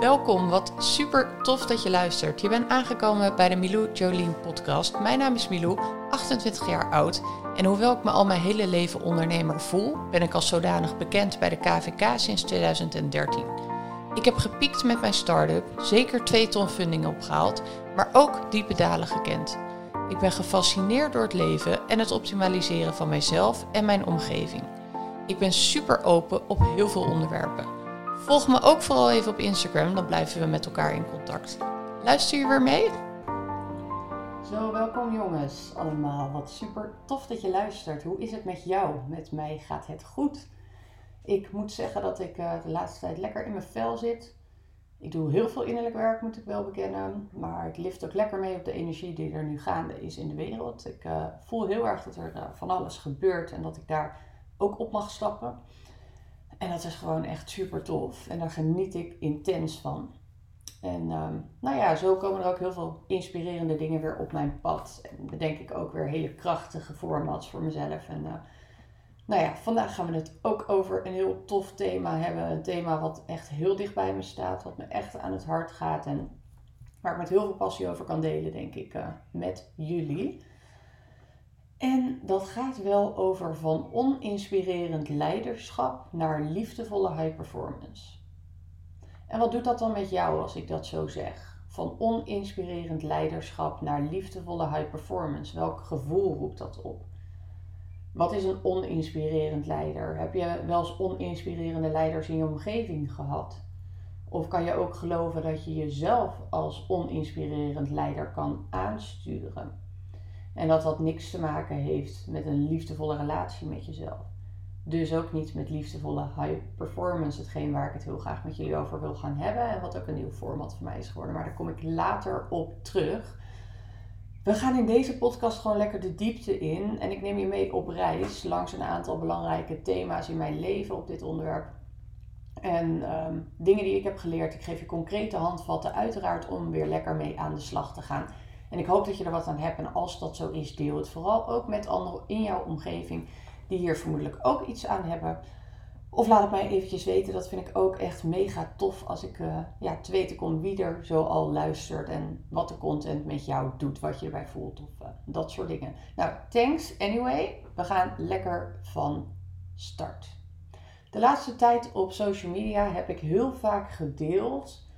Welkom, wat super tof dat je luistert. Je bent aangekomen bij de Milou Jolien podcast. Mijn naam is Milou, 28 jaar oud. En hoewel ik me al mijn hele leven ondernemer voel, ben ik als zodanig bekend bij de KVK sinds 2013. Ik heb gepiekt met mijn start-up, zeker twee ton funding opgehaald, maar ook diepe dalen gekend. Ik ben gefascineerd door het leven en het optimaliseren van mijzelf en mijn omgeving. Ik ben super open op heel veel onderwerpen. Volg me ook vooral even op Instagram, dan blijven we met elkaar in contact. Luister je weer mee? Zo, welkom jongens allemaal. Wat super tof dat je luistert. Hoe is het met jou? Met mij gaat het goed. Ik moet zeggen dat ik uh, de laatste tijd lekker in mijn vel zit. Ik doe heel veel innerlijk werk, moet ik wel bekennen. Maar ik lift ook lekker mee op de energie die er nu gaande is in de wereld. Ik uh, voel heel erg dat er uh, van alles gebeurt en dat ik daar ook op mag stappen. En dat is gewoon echt super tof. En daar geniet ik intens van. En um, nou ja, zo komen er ook heel veel inspirerende dingen weer op mijn pad. En bedenk ik ook weer hele krachtige formats voor mezelf. En uh, nou ja, vandaag gaan we het ook over een heel tof thema hebben. Een thema wat echt heel dicht bij me staat, wat me echt aan het hart gaat. En waar ik met heel veel passie over kan delen, denk ik, uh, met jullie. En dat gaat wel over van oninspirerend leiderschap naar liefdevolle high performance. En wat doet dat dan met jou als ik dat zo zeg? Van oninspirerend leiderschap naar liefdevolle high performance. Welk gevoel roept dat op? Wat is een oninspirerend leider? Heb je wel eens oninspirerende leiders in je omgeving gehad? Of kan je ook geloven dat je jezelf als oninspirerend leider kan aansturen? En dat dat niks te maken heeft met een liefdevolle relatie met jezelf. Dus ook niet met liefdevolle high performance, hetgeen waar ik het heel graag met jullie over wil gaan hebben. En wat ook een nieuw format voor mij is geworden. Maar daar kom ik later op terug. We gaan in deze podcast gewoon lekker de diepte in. En ik neem je mee op reis langs een aantal belangrijke thema's in mijn leven op dit onderwerp. En um, dingen die ik heb geleerd. Ik geef je concrete handvatten, uiteraard om weer lekker mee aan de slag te gaan. En ik hoop dat je er wat aan hebt. En als dat zo is, deel het vooral ook met anderen in jouw omgeving die hier vermoedelijk ook iets aan hebben. Of laat het mij eventjes weten. Dat vind ik ook echt mega tof als ik uh, ja, te weten kom wie er zo al luistert. En wat de content met jou doet. Wat je erbij voelt. Of uh, dat soort dingen. Nou, thanks anyway. We gaan lekker van start. De laatste tijd op social media heb ik heel vaak gedeeld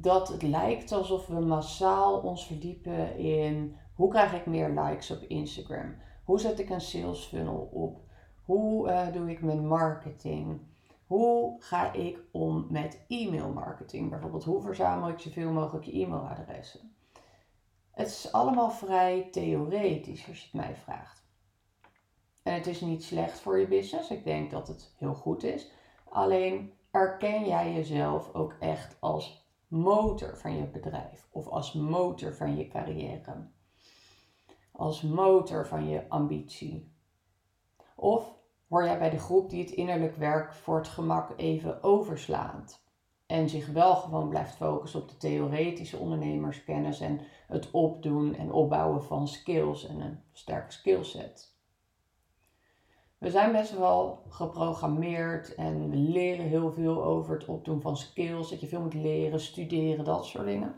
dat het lijkt alsof we massaal ons verdiepen in hoe krijg ik meer likes op Instagram? Hoe zet ik een sales funnel op? Hoe uh, doe ik mijn marketing? Hoe ga ik om met e-mail marketing? Bijvoorbeeld, hoe verzamel ik zoveel mogelijk e-mailadressen? Het is allemaal vrij theoretisch als je het mij vraagt. En het is niet slecht voor je business. Ik denk dat het heel goed is. Alleen erken jij jezelf ook echt als motor van je bedrijf of als motor van je carrière. Als motor van je ambitie. Of hoor jij bij de groep die het innerlijk werk voor het gemak even overslaat en zich wel gewoon blijft focussen op de theoretische ondernemerskennis en het opdoen en opbouwen van skills en een sterke skillset. We zijn best wel geprogrammeerd en we leren heel veel over het opdoen van skills. Dat je veel moet leren, studeren, dat soort dingen.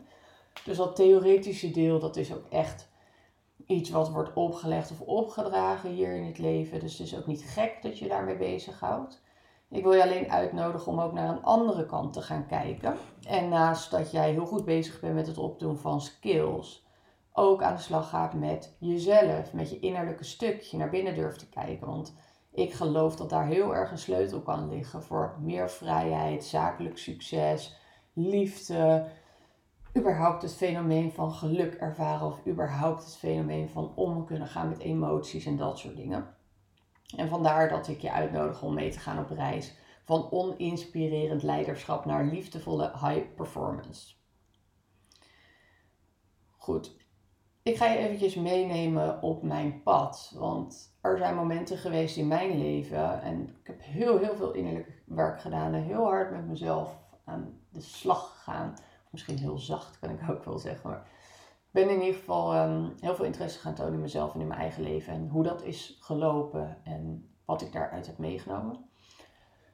Dus dat theoretische deel, dat is ook echt iets wat wordt opgelegd of opgedragen hier in het leven. Dus het is ook niet gek dat je daarmee bezighoudt. Ik wil je alleen uitnodigen om ook naar een andere kant te gaan kijken. En naast dat jij heel goed bezig bent met het opdoen van skills, ook aan de slag gaat met jezelf, met je innerlijke stukje, naar binnen durft te kijken. Want ik geloof dat daar heel erg een sleutel kan liggen voor meer vrijheid, zakelijk succes, liefde, überhaupt het fenomeen van geluk ervaren of überhaupt het fenomeen van om kunnen gaan met emoties en dat soort dingen. En vandaar dat ik je uitnodig om mee te gaan op reis van oninspirerend leiderschap naar liefdevolle high performance. Goed, ik ga je eventjes meenemen op mijn pad. Want er zijn momenten geweest in mijn leven. En ik heb heel, heel veel innerlijk werk gedaan. En heel hard met mezelf aan de slag gegaan. Misschien heel zacht kan ik ook wel zeggen. Maar ik ben in ieder geval um, heel veel interesse gaan tonen in mezelf en in mijn eigen leven. En hoe dat is gelopen. En wat ik daaruit heb meegenomen.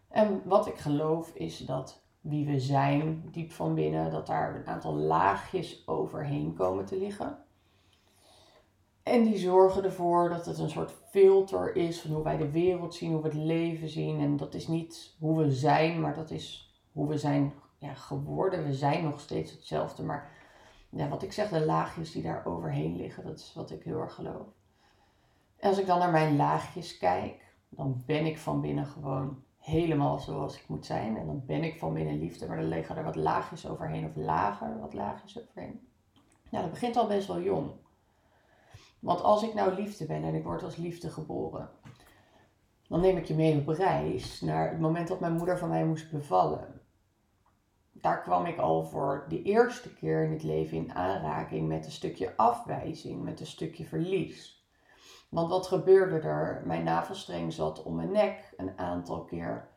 En wat ik geloof is dat wie we zijn, diep van binnen, dat daar een aantal laagjes overheen komen te liggen. En die zorgen ervoor dat het een soort filter is van hoe wij de wereld zien, hoe we het leven zien. En dat is niet hoe we zijn, maar dat is hoe we zijn ja, geworden. We zijn nog steeds hetzelfde, maar ja, wat ik zeg, de laagjes die daar overheen liggen, dat is wat ik heel erg geloof. En als ik dan naar mijn laagjes kijk, dan ben ik van binnen gewoon helemaal zoals ik moet zijn. En dan ben ik van binnen liefde, maar dan liggen er wat laagjes overheen of lager wat laagjes overheen. Nou, dat begint al best wel jong. Want als ik nou liefde ben en ik word als liefde geboren, dan neem ik je mee op reis naar het moment dat mijn moeder van mij moest bevallen. Daar kwam ik al voor de eerste keer in het leven in aanraking met een stukje afwijzing, met een stukje verlies. Want wat gebeurde er? Mijn navelstreng zat om mijn nek een aantal keer.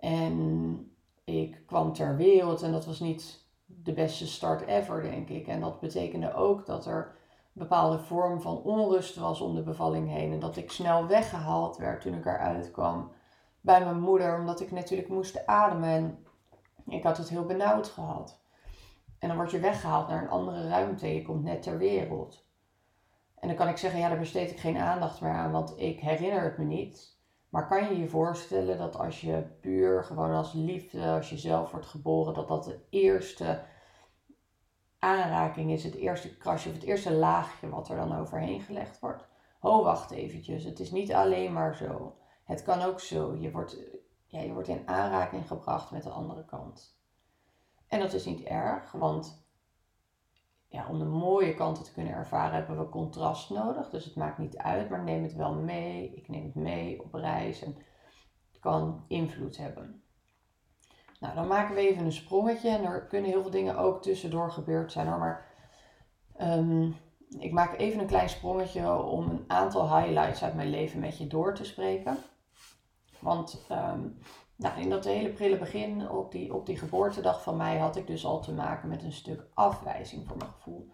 En ik kwam ter wereld en dat was niet de beste start ever, denk ik. En dat betekende ook dat er bepaalde vorm van onrust was om de bevalling heen. En dat ik snel weggehaald werd toen ik eruit kwam bij mijn moeder, omdat ik natuurlijk moest ademen. En ik had het heel benauwd gehad. En dan word je weggehaald naar een andere ruimte. Je komt net ter wereld. En dan kan ik zeggen, ja, daar besteed ik geen aandacht meer aan, want ik herinner het me niet. Maar kan je je voorstellen dat als je puur gewoon als liefde, als je zelf wordt geboren, dat dat de eerste aanraking is, het eerste krasje of het eerste laagje wat er dan overheen gelegd wordt? Oh, wacht eventjes, het is niet alleen maar zo. Het kan ook zo. Je wordt, ja, je wordt in aanraking gebracht met de andere kant. En dat is niet erg, want ja, om de mooie kanten te kunnen ervaren hebben we contrast nodig. Dus het maakt niet uit, maar neem het wel mee. Ik neem het mee op reis en het kan invloed hebben. Nou, dan maken we even een sprongetje. En er kunnen heel veel dingen ook tussendoor gebeurd zijn hoor. Maar ehm, ik maak even een klein sprongetje om een aantal highlights uit mijn leven met je door te spreken. Want ehm, nou, in dat hele prille begin, op die, op die geboortedag van mij, had ik dus al te maken met een stuk afwijzing voor mijn gevoel.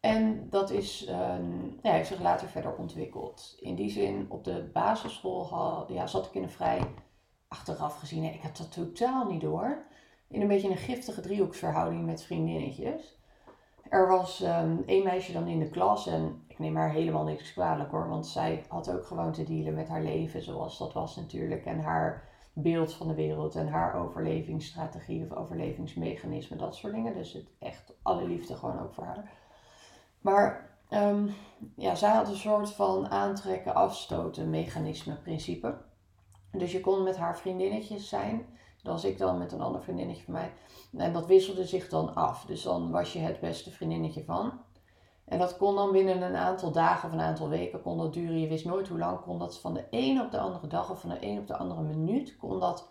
En dat is, uh, ja, heeft zich later verder ontwikkeld. In die zin, op de basisschool had, ja, zat ik in een vrij, achteraf gezien, ik had dat totaal niet door, in een beetje een giftige driehoeksverhouding met vriendinnetjes. Er was um, één meisje dan in de klas en ik neem haar helemaal niks kwalijk hoor, want zij had ook gewoon te dealen met haar leven zoals dat was natuurlijk. En haar beeld van de wereld en haar overlevingsstrategie of overlevingsmechanisme, dat soort dingen. Dus het echt alle liefde gewoon ook voor haar. Maar um, ja, zij had een soort van aantrekken, afstoten mechanisme principe. Dus je kon met haar vriendinnetjes zijn. Dat was ik dan met een ander vriendinnetje van mij. En dat wisselde zich dan af. Dus dan was je het beste vriendinnetje van. En dat kon dan binnen een aantal dagen of een aantal weken kon dat duren. Je wist nooit hoe lang kon dat van de een op de andere dag of van de een op de andere minuut kon dat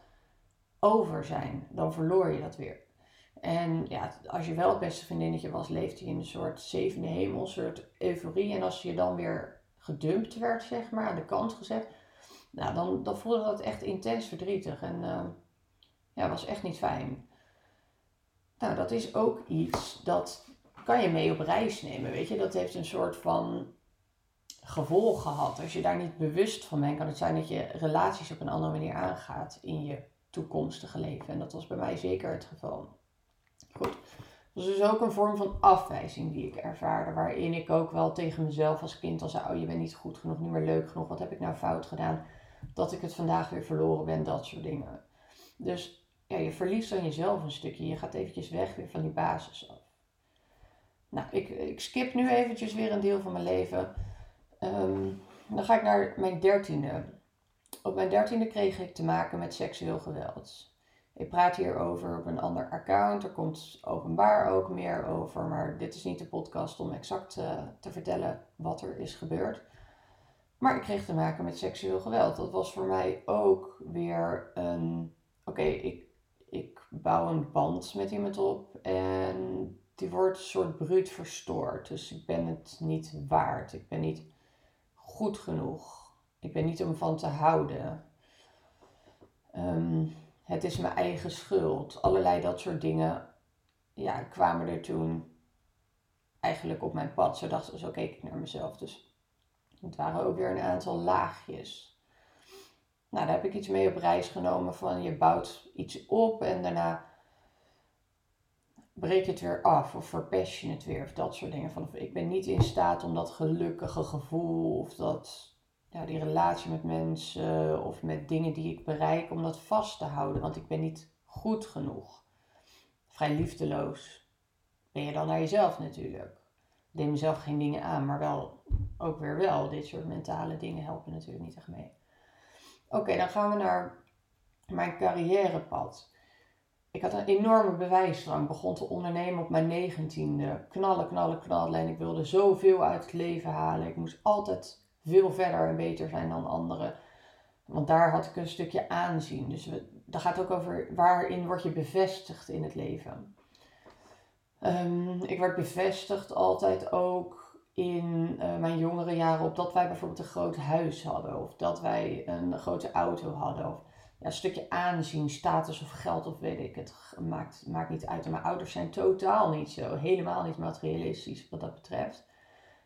over zijn. Dan verloor je dat weer. En ja, als je wel het beste vriendinnetje was, leefde je in een soort zevende hemel, een soort euforie. En als je dan weer gedumpt werd, zeg maar, aan de kant gezet, nou, dan, dan voelde dat echt intens verdrietig. En uh, ja, was echt niet fijn. Nou, dat is ook iets dat kan je mee op reis nemen. Weet je, dat heeft een soort van gevolg gehad. Als je daar niet bewust van bent, kan het zijn dat je relaties op een andere manier aangaat in je toekomstige leven. En dat was bij mij zeker het geval. Goed. Dat is dus ook een vorm van afwijzing die ik ervaarde, waarin ik ook wel tegen mezelf als kind al zei: Oh, je bent niet goed genoeg, niet meer leuk genoeg, wat heb ik nou fout gedaan? Dat ik het vandaag weer verloren ben, dat soort dingen. Dus ja, je verliest dan jezelf een stukje. Je gaat eventjes weg weer van die basis af. Nou, ik, ik skip nu eventjes weer een deel van mijn leven. Ehm, dan ga ik naar mijn dertiende. Op mijn dertiende kreeg ik te maken met seksueel geweld. Ik praat hierover op een ander account. Er komt openbaar ook meer over. Maar dit is niet de podcast om exact uh, te vertellen wat er is gebeurd. Maar ik kreeg te maken met seksueel geweld. Dat was voor mij ook weer een. Oké, ik, ik bouw een band met iemand op. En die wordt een soort bruut verstoord. Dus ik ben het niet waard. Ik ben niet goed genoeg. Ik ben niet om van te houden. Ehm, het is mijn eigen schuld. Allerlei dat soort dingen ja, kwamen er toen eigenlijk op mijn pad. Zo, dacht, zo keek ik naar mezelf. Dus het waren ook weer een aantal laagjes. Nou, daar heb ik iets mee op reis genomen van je bouwt iets op en daarna breek je het weer af of verpest je het weer of dat soort dingen. Van, ik ben niet in staat om dat gelukkige gevoel of dat, ja, die relatie met mensen of met dingen die ik bereik, om dat vast te houden, want ik ben niet goed genoeg. Vrij liefdeloos ben je dan naar jezelf natuurlijk. Neem mezelf geen dingen aan, maar wel ook weer wel. Dit soort mentale dingen helpen natuurlijk niet echt mee. Oké, dan gaan we naar mijn carrièrepad. Ik had een enorme bewijsdrang. Begon te ondernemen op mijn negentiende. Knallen, knallen, knallen. En ik wilde zoveel uit het leven halen. Ik moest altijd veel verder en beter zijn dan anderen. Want daar had ik een stukje aanzien. Dus we, dat gaat ook over waarin word je bevestigd in het leven. Um, ik werd bevestigd altijd ook in uh, mijn jongere jaren op dat wij bijvoorbeeld een groot huis hadden. Of dat wij een grote auto hadden. Of ja, een stukje aanzien, status of geld of weet ik het. Maakt, maakt niet uit. En mijn ouders zijn totaal niet zo. Helemaal niet materialistisch wat dat betreft.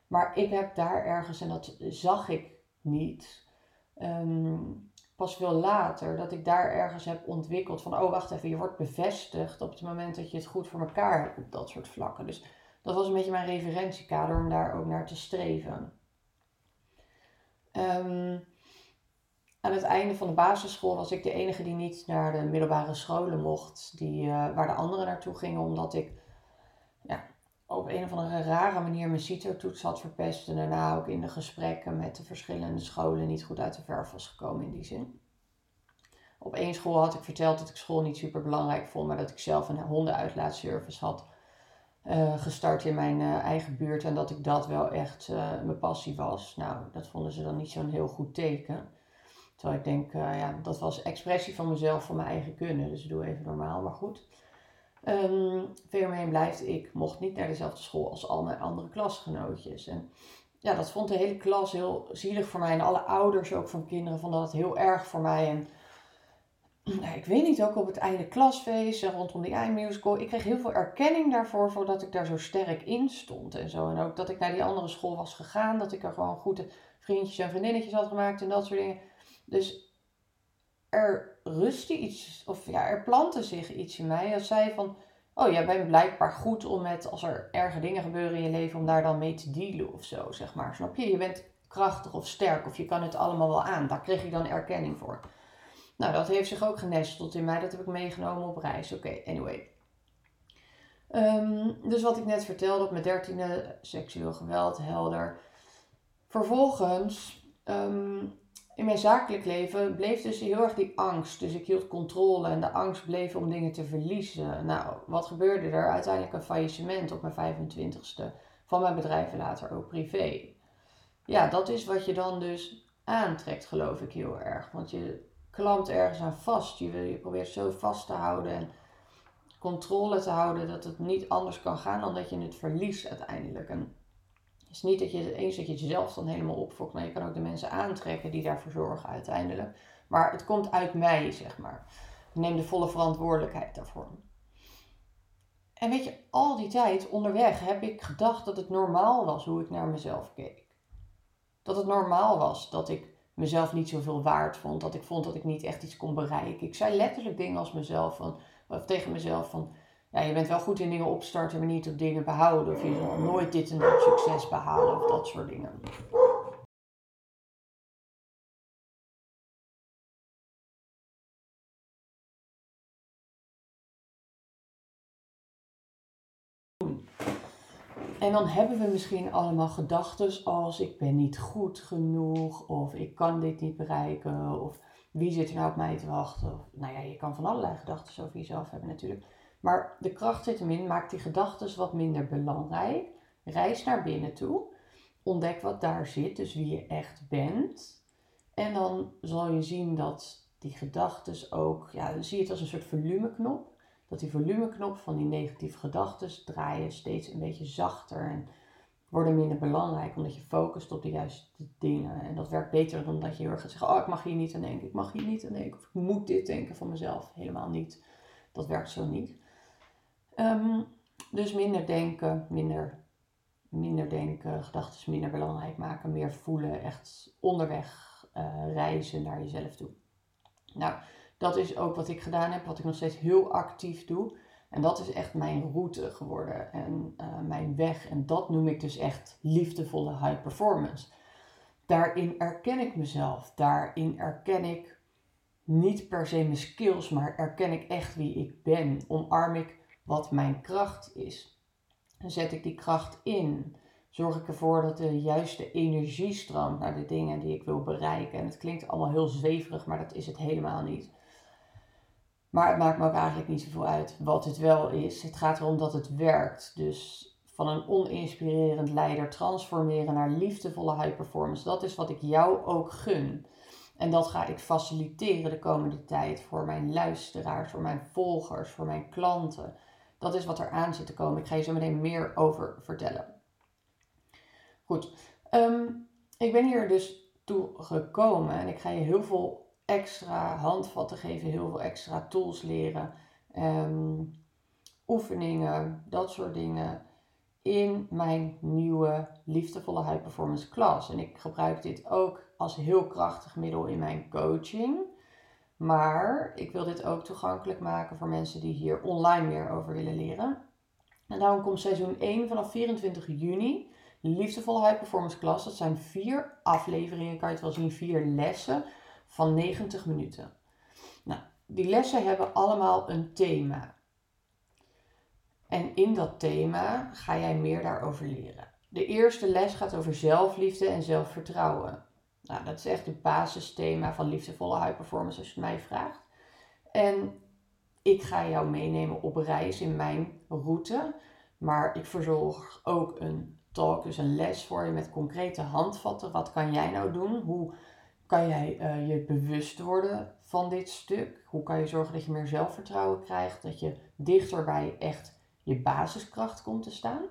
Maar ik heb daar ergens, en dat zag ik niet, um, pas veel later, dat ik daar ergens heb ontwikkeld van, oh wacht even, je wordt bevestigd op het moment dat je het goed voor elkaar hebt op dat soort vlakken. Dus dat was een beetje mijn referentiekader om daar ook naar te streven. Um, aan het einde van de basisschool was ik de enige die niet naar de middelbare scholen mocht, die, uh, waar de anderen naartoe gingen, omdat ik op een of andere rare manier mijn CITO-toets had verpest en daarna ook in de gesprekken met de verschillende scholen niet goed uit de verf was gekomen in die zin. Op één school had ik verteld dat ik school niet super belangrijk vond, maar dat ik zelf een hondenuitlaatservice had uh, gestart in mijn uh, eigen buurt en dat ik dat wel echt mijn passie was. Nou, dat vonden ze dan niet zo'n heel goed teken. Terwijl ik denk, ja, dat was expressie van mezelf, van mijn eigen kunnen. Dus doe even normaal, maar goed. Um, blijft, ik mocht niet naar dezelfde school als al mijn andere klasgenootjes. En ja, dat vond de hele klas heel zielig voor mij. En alle ouders ook van kinderen vonden dat heel erg voor mij. En nou, ik weet niet, ook op het einde klasfeest en rondom die eindmusical. Ik kreeg heel veel erkenning daarvoor, voordat ik daar zo sterk in stond en zo. En ook dat ik naar die andere school was gegaan, dat ik er gewoon goede vriendjes en vriendinnetjes had gemaakt en dat soort dingen. Dus er rustte iets, of ja, er plantte zich iets in mij. Als zij van, oh, jij bent blijkbaar goed om met, als er erge dingen gebeuren in je leven, om daar dan mee te dealen of zo, zeg maar. Snap je? Je bent krachtig of sterk of je kan het allemaal wel aan. Daar kreeg ik dan erkenning voor. Nou, dat heeft zich ook genesteld in mij. Dat heb ik meegenomen op reis. Oké, anyway. Um, dus wat ik net vertelde op mijn dertiende, seksueel geweld, helder. Vervolgens um, in mijn zakelijk leven bleef dus heel erg die angst. Dus ik hield controle en de angst bleef om dingen te verliezen. Nou, wat gebeurde er? Uiteindelijk een faillissement op mijn 25ste van mijn bedrijf en later ook privé. Ja, dat is wat je dan dus aantrekt, geloof ik heel erg. Want je klampt ergens aan vast. Je, probeert zo vast te houden en controle te houden dat het niet anders kan gaan dan dat je het verliest uiteindelijk. En is niet dat je eens dat je jezelf dan helemaal opfokt, maar je kan ook de mensen aantrekken die daarvoor zorgen uiteindelijk. Maar het komt uit mij, zeg maar. Ik neem de volle verantwoordelijkheid daarvoor. En weet je, al die tijd onderweg heb ik gedacht dat het normaal was hoe ik naar mezelf keek. Dat het normaal was dat ik mezelf niet zoveel waard vond. Dat ik vond dat ik niet echt iets kon bereiken. Ik zei letterlijk dingen als mezelf van, of tegen mezelf van ja, je bent wel goed in dingen opstarten, maar niet op dingen behouden. Of je zal nooit dit en dat succes behalen of dat soort dingen. En dan hebben we misschien allemaal gedachten als ik ben niet goed genoeg of ik kan dit niet bereiken of wie zit er nou op mij te wachten. Of, nou ja, je kan van allerlei gedachten over jezelf hebben natuurlijk. Maar de kracht zit hem in, maak die gedachten wat minder belangrijk. Reis naar binnen toe. Ontdek wat daar zit, dus wie je echt bent. En dan zal je zien dat die gedachten ook, ja, zie je het als een soort volumeknop. Dat die volumeknop van die negatieve gedachten draaien steeds een beetje zachter en worden minder belangrijk, omdat je focust op de juiste dingen. En dat werkt beter dan dat je heel erg gaat zeggen, oh ik mag hier niet aan denken, ik mag hier niet aan denken, of ik moet dit denken van mezelf. Helemaal niet. Dat werkt zo niet. Um, dus minder denken, minder, minder denken, gedachten minder belangrijk maken, meer voelen, echt onderweg uh, reizen naar jezelf toe. Nou, dat is ook wat ik gedaan heb, wat ik nog steeds heel actief doe. En dat is echt mijn route geworden en uh, mijn weg. En dat noem ik dus echt liefdevolle high performance. Daarin erken ik mezelf. Daarin erken ik niet per se mijn skills, maar erken ik echt wie ik ben. Omarm ik wat mijn kracht is. Dan zet ik die kracht in. Zorg ik ervoor dat de juiste energie stroomt naar de dingen die ik wil bereiken. En het klinkt allemaal heel zweverig, maar dat is het helemaal niet. Maar het maakt me ook eigenlijk niet zoveel uit wat het wel is. Het gaat erom dat het werkt. Dus van een oninspirerend leider transformeren naar liefdevolle high performance. Dat is wat ik jou ook gun. En dat ga ik faciliteren de komende tijd voor mijn luisteraars, voor mijn volgers, voor mijn klanten. Dat is wat er aan zit te komen. Ik ga je zo meteen meer over vertellen. Goed, ehm, ik ben hier dus toe gekomen en ik ga je heel veel extra handvatten geven, heel veel extra tools leren, ehm, oefeningen, dat soort dingen in mijn nieuwe liefdevolle high performance class. En ik gebruik dit ook als heel krachtig middel in mijn coaching. Maar ik wil dit ook toegankelijk maken voor mensen die hier online meer over willen leren. En daarom komt seizoen 1 vanaf 24 juni. Liefdevolle High Performance Class. Dat zijn vier afleveringen, kan je het wel zien, vier lessen van 90 minuten. Nou, die lessen hebben allemaal een thema. En in dat thema ga jij meer daarover leren. De eerste les gaat over zelfliefde en zelfvertrouwen. Nou, dat is echt het basisthema van liefdevolle high performance als je het mij vraagt. En ik ga jou meenemen op reis in mijn route. Maar ik verzorg ook een talk, dus een les voor je met concrete handvatten. Wat kan jij nou doen? Hoe kan jij uh, je bewust worden van dit stuk? Hoe kan je zorgen dat je meer zelfvertrouwen krijgt? Dat je dichter bij echt je basiskracht komt te staan?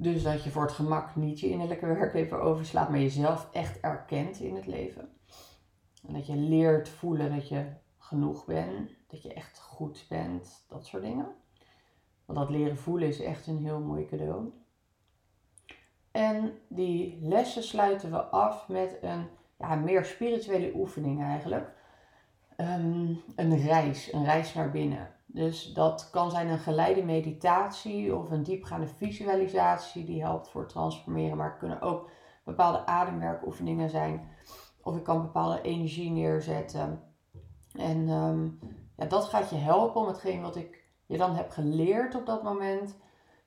Dus dat je voor het gemak niet je innerlijke werk even overslaat, maar jezelf echt erkent in het leven. En dat je leert voelen dat je genoeg bent, dat je echt goed bent, dat soort dingen. Want dat leren voelen is echt een heel mooi cadeau. En die lessen sluiten we af met een ja, meer spirituele oefening eigenlijk. Ehm, een reis, een reis naar binnen. Dus dat kan zijn een geleide meditatie of een diepgaande visualisatie die helpt voor transformeren. Maar het kunnen ook bepaalde ademwerkoefeningen zijn. Of ik kan bepaalde energie neerzetten. En ehm, ja, dat gaat je helpen om hetgeen wat ik je dan heb geleerd op dat moment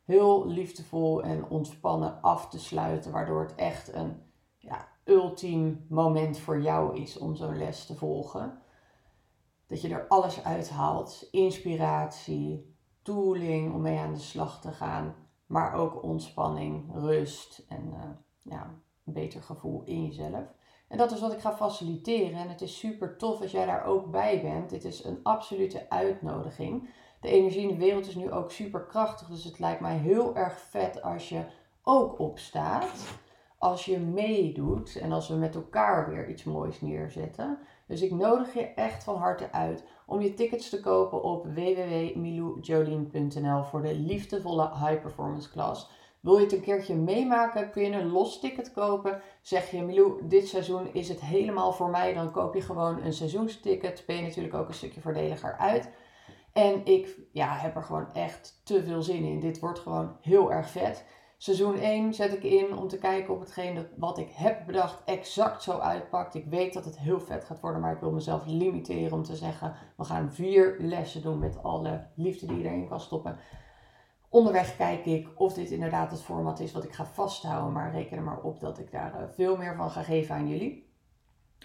heel liefdevol en ontspannen af te sluiten. Waardoor het echt een ja, ultiem moment voor jou is om zo'n les te volgen. Dat je er alles uithaalt. Inspiratie, tooling om mee aan de slag te gaan. Maar ook ontspanning, rust en uh, ja, een beter gevoel in jezelf. En dat is wat ik ga faciliteren. En het is super tof als jij daar ook bij bent. Dit is een absolute uitnodiging. De energie in de wereld is nu ook super krachtig. Dus het lijkt mij heel erg vet als je ook opstaat. Als je meedoet en als we met elkaar weer iets moois neerzetten. Dus ik nodig je echt van harte uit om je tickets te kopen op www.miloujolien.nl voor de liefdevolle high performance class. Wil je het een keertje meemaken, kun je een los ticket kopen. Zeg je, Milou, dit seizoen is het helemaal voor mij. Dan koop je gewoon een seizoensticket. Ben je natuurlijk ook een stukje voordeliger uit. En ik ja, heb er gewoon echt te veel zin in. Dit wordt gewoon heel erg vet. Seizoen 1 zet ik in om te kijken of hetgeen dat, wat ik heb bedacht exact zo uitpakt. Ik weet dat het heel vet gaat worden, maar ik wil mezelf limiteren om te zeggen: we gaan vier lessen doen met alle liefde die je erin kan stoppen. Onderweg kijk ik of dit inderdaad het format is wat ik ga vasthouden, maar reken er maar op dat ik daar eh, veel meer van ga geven aan jullie.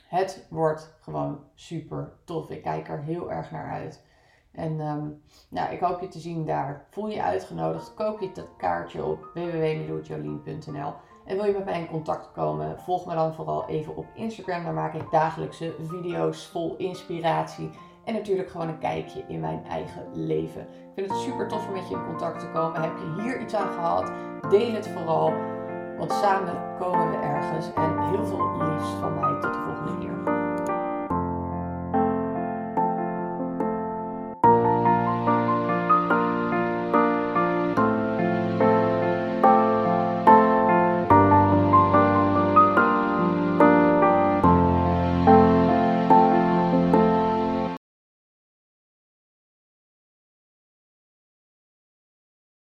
Het wordt gewoon super tof. Ik kijk er heel erg naar uit. En um, nou, ik hoop je te zien daar. Voel je uitgenodigd. Koop je dat kaartje op www.miloujolien.nl En wil je met mij in contact komen, volg me dan vooral even op Instagram. Daar maak ik dagelijkse video's vol inspiratie. En natuurlijk gewoon een kijkje in mijn eigen leven. Ik vind het super tof om met je in contact te komen. Heb je hier iets aan gehad? Deel het vooral. Want samen komen we ergens. En heel veel liefs van mij. Tot de volgende keer.